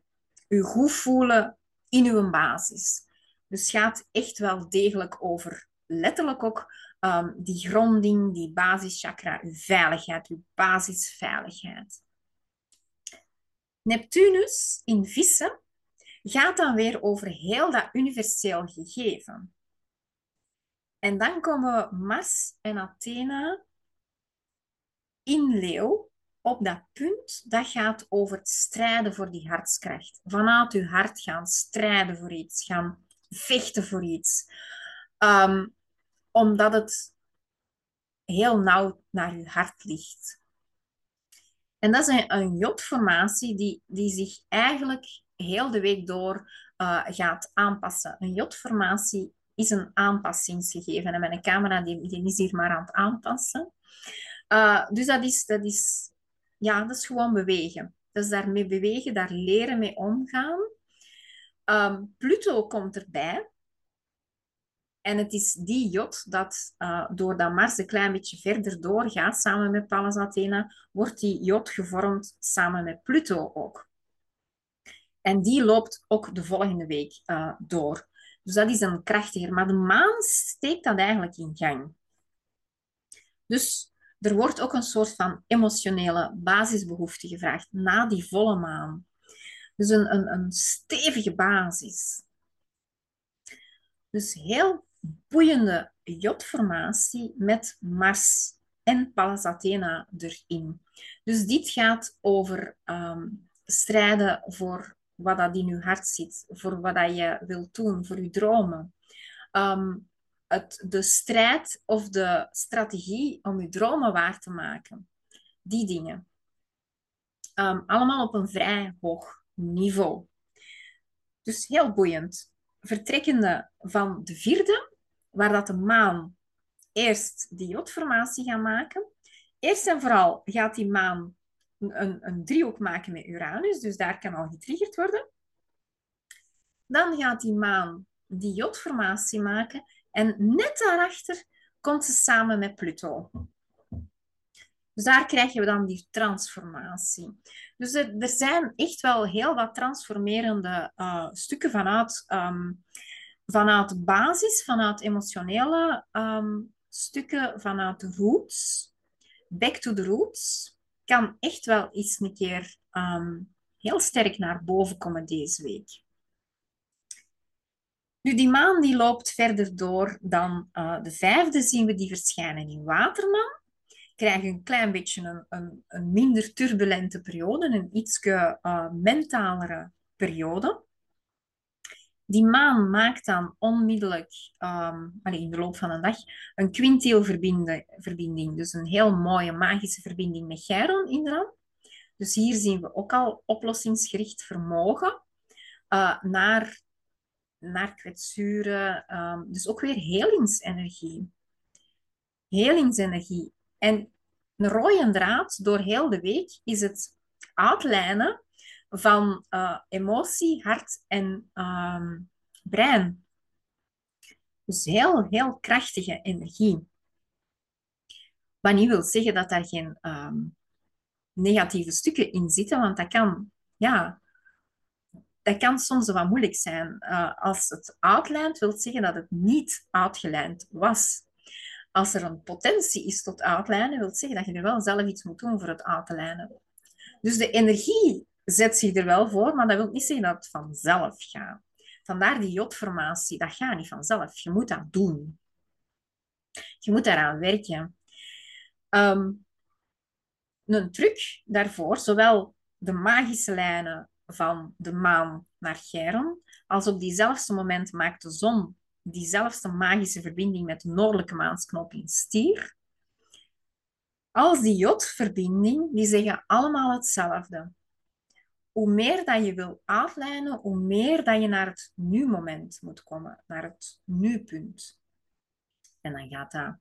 je goed voelen in uw basis. Dus gaat echt wel degelijk over, letterlijk ook, um, die gronding, die basischakra, veiligheid, uw basisveiligheid. Neptunus in vissen gaat dan weer over heel dat universeel gegeven. En dan komen Mars en Athena in leeuw op dat punt dat gaat over het strijden voor die hartskracht. Vanuit uw hart gaan strijden voor iets, gaan vechten voor iets. Um, omdat het heel nauw naar je hart ligt. En dat is een, jotformatie die, die zich eigenlijk heel de week door uh, gaat aanpassen. Een jotformatie is een aanpassingsgegeven. En mijn camera die, die is hier maar aan het aanpassen. Uh, dus dat is, dat, is, ja, dat is gewoon bewegen. Dus daarmee bewegen, daar leren mee omgaan. Um, Pluto komt erbij. En het is die jod dat, uh, doordat Mars een klein beetje verder doorgaat, samen met Pallas Athena, wordt die jod gevormd samen met Pluto ook. En die loopt ook de volgende week uh, door. Dus dat is een krachtiger. Maar de maan steekt dat eigenlijk in gang. Dus er wordt ook een soort van emotionele basisbehoefte gevraagd na die volle maan. Dus een, een, een stevige basis. Dus heel boeiende jotformatie met Mars en Pallas Athena erin. Dus dit gaat over ehm, strijden voor wat dat in je hart zit, voor wat dat je wilt doen, voor je dromen. Ehm, het, de strijd of de strategie om je dromen waar te maken. Die dingen. Ehm, allemaal op een vrij hoog niveau. Dus heel boeiend. Vertrekkende van de vierde, waar dat de maan eerst die jodformatie gaat maken. Eerst en vooral gaat die maan een, een driehoek maken met Uranus, dus daar kan al getriggerd worden. Dan gaat die maan die jodformatie maken en net daarachter komt ze samen met Pluto. Dus daar krijgen we dan die transformatie. Dus er, zijn echt wel heel wat transformerende uh, stukken vanuit, um, vanuit basis, vanuit emotionele um, stukken, vanuit roots. Back to the roots kan echt wel eens een keer um, heel sterk naar boven komen deze week. Nu, die maan die loopt verder door dan uh, de vijfde, zien we die verschijnen in Waterman. Krijgen een klein beetje een, een, een minder turbulente periode, een iets uh, mentalere periode. Die maan maakt dan onmiddellijk um, in de loop van een dag een quintielverbinding, dus een heel mooie magische verbinding met Chiron in de Dus hier zien we ook al oplossingsgericht vermogen uh, naar naar kwetsuren. Um, dus ook weer helingsenergie. Helingsenergie. En een rode draad door heel de week is het uitlijnen van uh, emotie, hart en um, brein. Dus heel, heel krachtige energie. Wat niet wil zeggen dat daar geen um, negatieve stukken in zitten, want dat kan, ja, dat kan soms wat moeilijk zijn. Uh, als het uitlijnt, wil zeggen dat het niet uitgelijnd was. Als er een potentie is tot uitlijnen, wil zeggen dat je er wel zelf iets moet doen voor het uit te lijnen. Dus de energie zet zich er wel voor, maar dat wil niet zeggen dat het vanzelf gaat. Vandaar die jodformatie, dat gaat niet vanzelf. Je moet dat doen. Je moet daaraan werken. Um, een truc daarvoor, zowel de magische lijnen van de maan naar Chiron. Als op diezelfde moment maakt de zon diezelfde magische verbinding met de noordelijke maansknop in stier. Als die jodverbinding, die zeggen allemaal hetzelfde. Hoe meer dat je wil uitlijnen, hoe meer dat je naar het nu-moment moet komen, naar het nu-punt. En dan gaat dat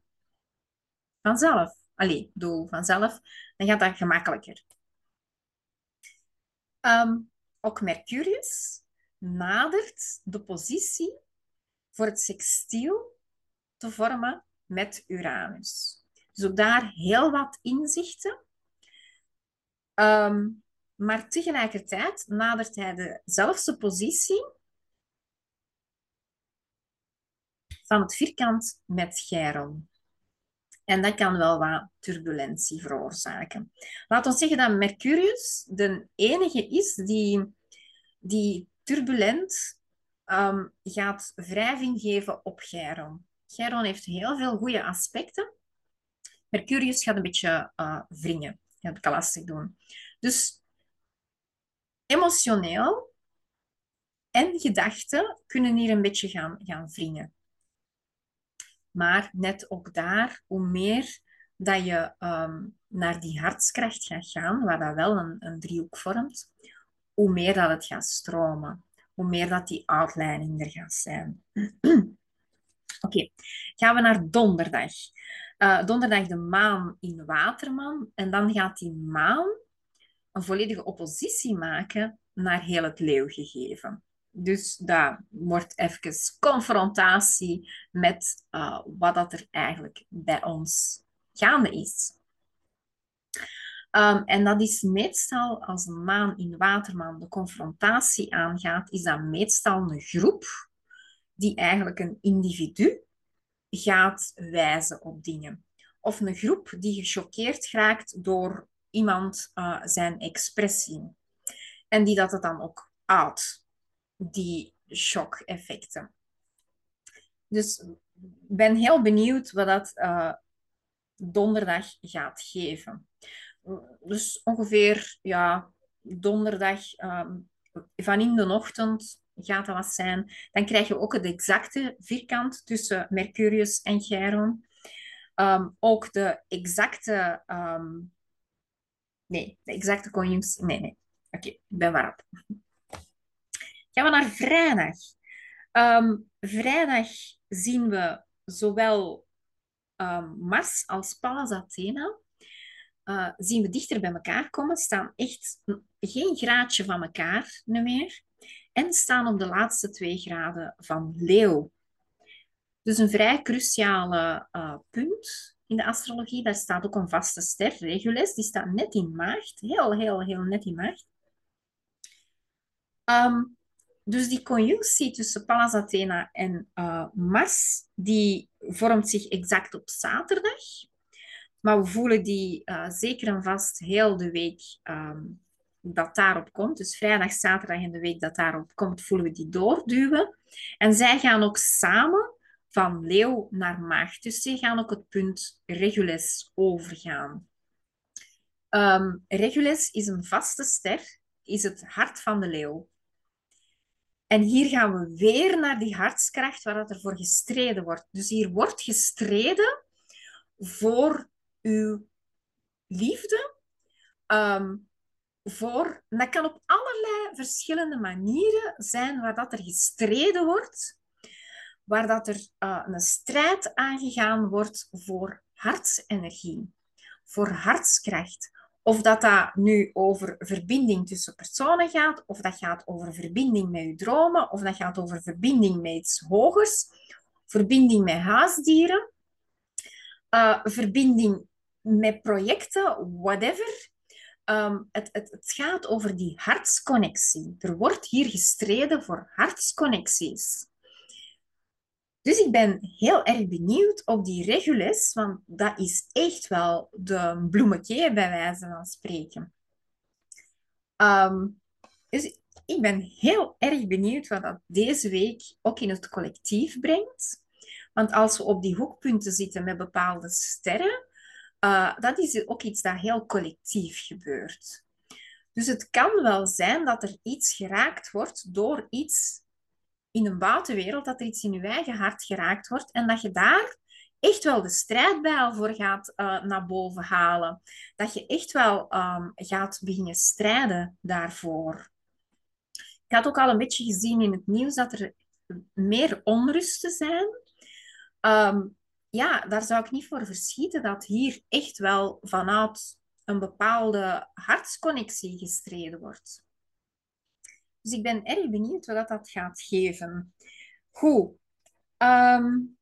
vanzelf. Allee, doel vanzelf. Dan gaat dat gemakkelijker. Um, ook Mercurius nadert de positie voor het sextiel te vormen met Uranus. Dus ook daar heel wat inzichten. Um, maar tegelijkertijd nadert hij dezelfde positie van het vierkant met Chiron. En dat kan wel wat turbulentie veroorzaken. Laat ons zeggen dat Mercurius de enige is die, die turbulent um, gaat wrijving geven op Chiron. Chiron heeft heel veel goede aspecten. Mercurius gaat een beetje uh, wringen, gaat het lastig doen. Dus emotioneel en gedachten kunnen hier een beetje gaan, gaan wringen. Maar net ook daar, hoe meer dat je ehm, naar die hartskracht gaat gaan, waar dat wel een, een driehoek vormt, hoe meer dat het gaat stromen. Hoe meer dat die outlining er gaat zijn. <clears throat> Oké, gaan we naar donderdag. Uh, donderdag de maan in Waterman. En dan gaat die maan een volledige oppositie maken naar heel het leeuwgegeven. Dus dat wordt even confrontatie met uh, wat dat er eigenlijk bij ons gaande is. Um, en dat is meestal, als een maan in waterman de confrontatie aangaat, is dat meestal een groep die eigenlijk een individu gaat wijzen op dingen. Of een groep die gechoqueerd raakt door iemand uh, zijn expressie. En die dat het dan ook uit die shock-effecten. Dus ben heel benieuwd wat dat uh, donderdag gaat geven. Dus ongeveer ja, donderdag ehm, van in de ochtend gaat dat wat zijn. Dan krijg je ook het exacte vierkant tussen Mercurius en Chiron. Um, ook de exacte... Um, nee, de exacte conjunctie... Nee, nee. Oké, ik ben waarop. Gaan we naar vrijdag. Vrijdag zien we zowel Mars als Pallas Athena uh, zien we dichter bij elkaar komen, staan echt geen graadje van elkaar meer en staan op de laatste twee graden van leeuw. Dus een vrij cruciale uh, punt in de astrologie. Daar staat ook een vaste ster, Regulus, die staat net in maagd, heel, heel, heel net in maagd. Um, dus die conjunctie tussen Pallas Athena en uh, Mars, die vormt zich exact op zaterdag. Maar we voelen die uh, zeker en vast heel de week um, dat daarop komt. Dus vrijdag, zaterdag en de week dat daarop komt, voelen we die doorduwen. En zij gaan ook samen van leeuw naar maagd. Dus zij gaan ook het punt Regulus overgaan. Um, Regulus is een vaste ster, is het hart van de leeuw. En hier gaan we weer naar die hartskracht waar dat er voor gestreden wordt. Dus hier wordt gestreden voor uw liefde. Um, voor, dat kan op allerlei verschillende manieren zijn waar dat er gestreden wordt, waar dat er uh, een strijd aangegaan wordt voor hartsenergie, voor hartskracht. Of dat dat nu over verbinding tussen personen gaat, of dat gaat over verbinding met je dromen, of dat gaat over verbinding met iets hogers, verbinding met huisdieren, uh, verbinding met projecten, whatever. Um, het, het, het gaat over die hartsconnectie. Er wordt hier gestreden voor hartsconnecties. Dus ik ben heel erg benieuwd op die Regulus, want dat is echt wel de bloemetje bij wijze van spreken. Um, dus ik ben heel erg benieuwd wat dat deze week ook in het collectief brengt. Want als we op die hoekpunten zitten met bepaalde sterren, uh, dat is ook iets dat heel collectief gebeurt. Dus het kan wel zijn dat er iets geraakt wordt door iets in een buitenwereld, dat er iets in je eigen hart geraakt wordt en dat je daar echt wel de strijdbijl voor gaat uh, naar boven halen. Dat je echt wel um, gaat beginnen strijden daarvoor. Ik had ook al een beetje gezien in het nieuws dat er meer onrusten zijn. Um, ja, daar zou ik niet voor verschieten dat hier echt wel vanuit een bepaalde hartsconnectie gestreden wordt. Dus ik ben erg benieuwd wat dat gaat geven. Goed. Um,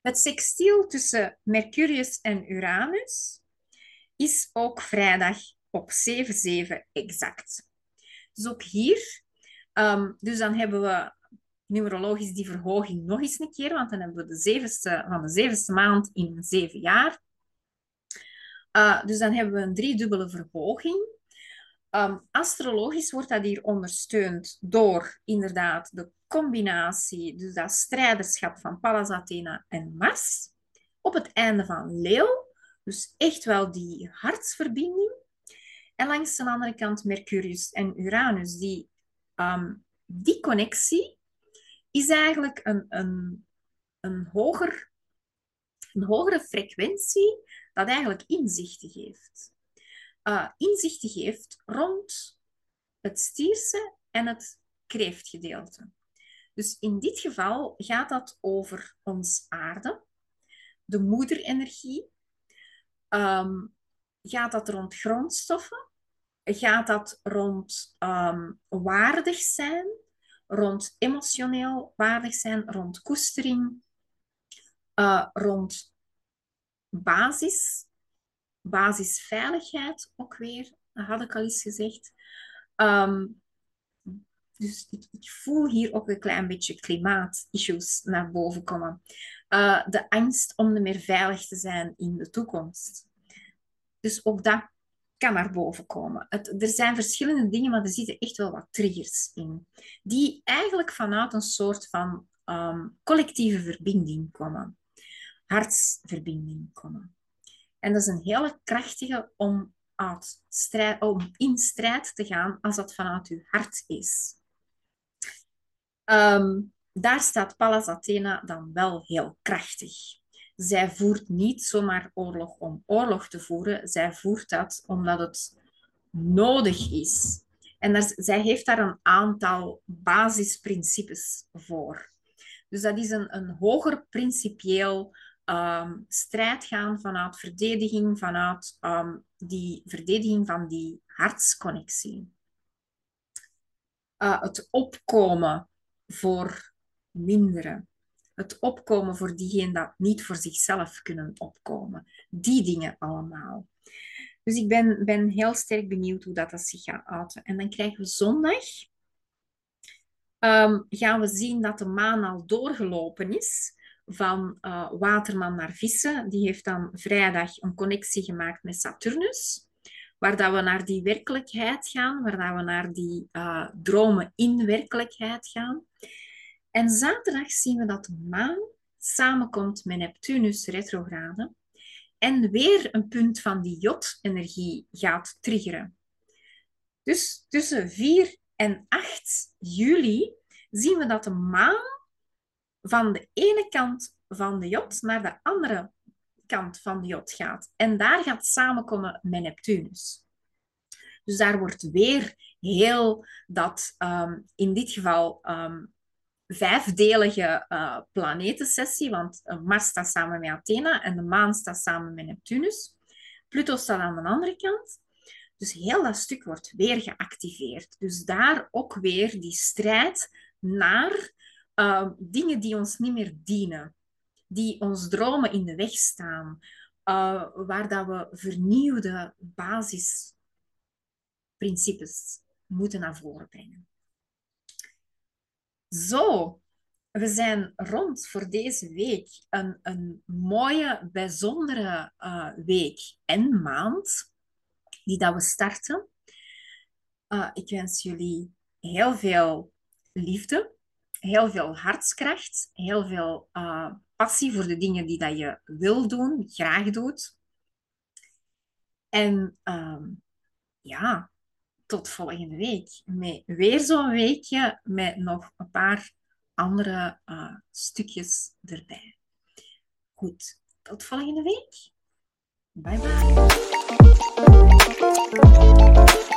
het sextiel tussen Mercurius en Uranus is ook vrijdag op 7-7 exact. Dus ook hier. Um, dus dan hebben we numerologisch die verhoging nog eens een keer, want dan hebben we de zevende, van de zevende maand in zeven jaar. Uh, dus dan hebben we een driedubbele verhoging. Um, astrologisch wordt dat hier ondersteund door inderdaad de combinatie, dus dat strijderschap van Pallas Athena en Mars, op het einde van Leeuw. Dus echt wel die hartsverbinding. En langs de andere kant Mercurius en Uranus, die um, die connectie is eigenlijk een, een, een, hoger, een hogere frequentie dat eigenlijk inzichten geeft. Uh, inzichten geeft rond het stierse en het kreeftgedeelte. Dus in dit geval gaat dat over ons aarde, de moederenergie. Um, gaat dat rond grondstoffen? Gaat dat rond um, waardig zijn? Rond emotioneel waardig zijn, rond koestering, uh, rond basis, basisveiligheid ook weer, dat had ik al eens gezegd. Um, dus ik, voel hier ook een klein beetje klimaatissues naar boven komen. Uh, de angst om niet meer veilig te zijn in de toekomst. Dus ook dat kan naar boven komen. Het, er zijn verschillende dingen, maar er zitten echt wel wat triggers in. Die eigenlijk vanuit een soort van um, collectieve verbinding komen. hartsverbinding komen. En dat is een hele krachtige om, strijd, om in strijd te gaan als dat vanuit uw hart is. Ehm, daar staat Pallas Athena dan wel heel krachtig. Zij voert niet zomaar oorlog om oorlog te voeren. Zij voert dat omdat het nodig is. En zij heeft daar een aantal basisprincipes voor. Dus dat is een, een hoger principieel um, strijd gaan vanuit verdediging, vanuit um, die verdediging van die hartsconnectie. Uh, het opkomen voor minderen. Het opkomen voor diegenen dat niet voor zichzelf kunnen opkomen. Die dingen allemaal. Dus ik ben, ben heel sterk benieuwd hoe dat, dat zich gaat uiten. En dan krijgen we zondag. Um, gaan we zien dat de maan al doorgelopen is van uh, Waterman naar Vissen. Die heeft dan vrijdag een connectie gemaakt met Saturnus. Waar dat we naar die werkelijkheid gaan, waar dat we naar die uh, dromen in werkelijkheid gaan. En zaterdag zien we dat de maan samenkomt met Neptunus retrograde en weer een punt van die jod-energie gaat triggeren. Dus tussen 4 en 8 juli zien we dat de maan van de ene kant van de jod naar de andere kant van de jod gaat. En daar gaat samenkomen met Neptunus. Dus daar wordt weer heel dat, um, in dit geval, um, vijfdelige uh, planetensessie, want uh, Mars staat samen met Athena en de maan staat samen met Neptunus. Pluto staat aan de andere kant. Dus heel dat stuk wordt weer geactiveerd. Dus daar ook weer die strijd naar uh, dingen die ons niet meer dienen, die ons dromen in de weg staan, waar dat we vernieuwde basisprincipes moeten naar voren brengen. Zo, we zijn rond voor deze week. Een, een mooie, bijzondere uh, week en maand die dat we starten. Uh, ik wens jullie heel veel liefde, heel veel hartskracht, heel veel uh, passie voor de dingen die dat je wil doen, graag doet. En uh, ja, tot volgende week. Met weer zo'n weekje met nog een paar andere uh, stukjes erbij. Goed, tot volgende week. Bye bye.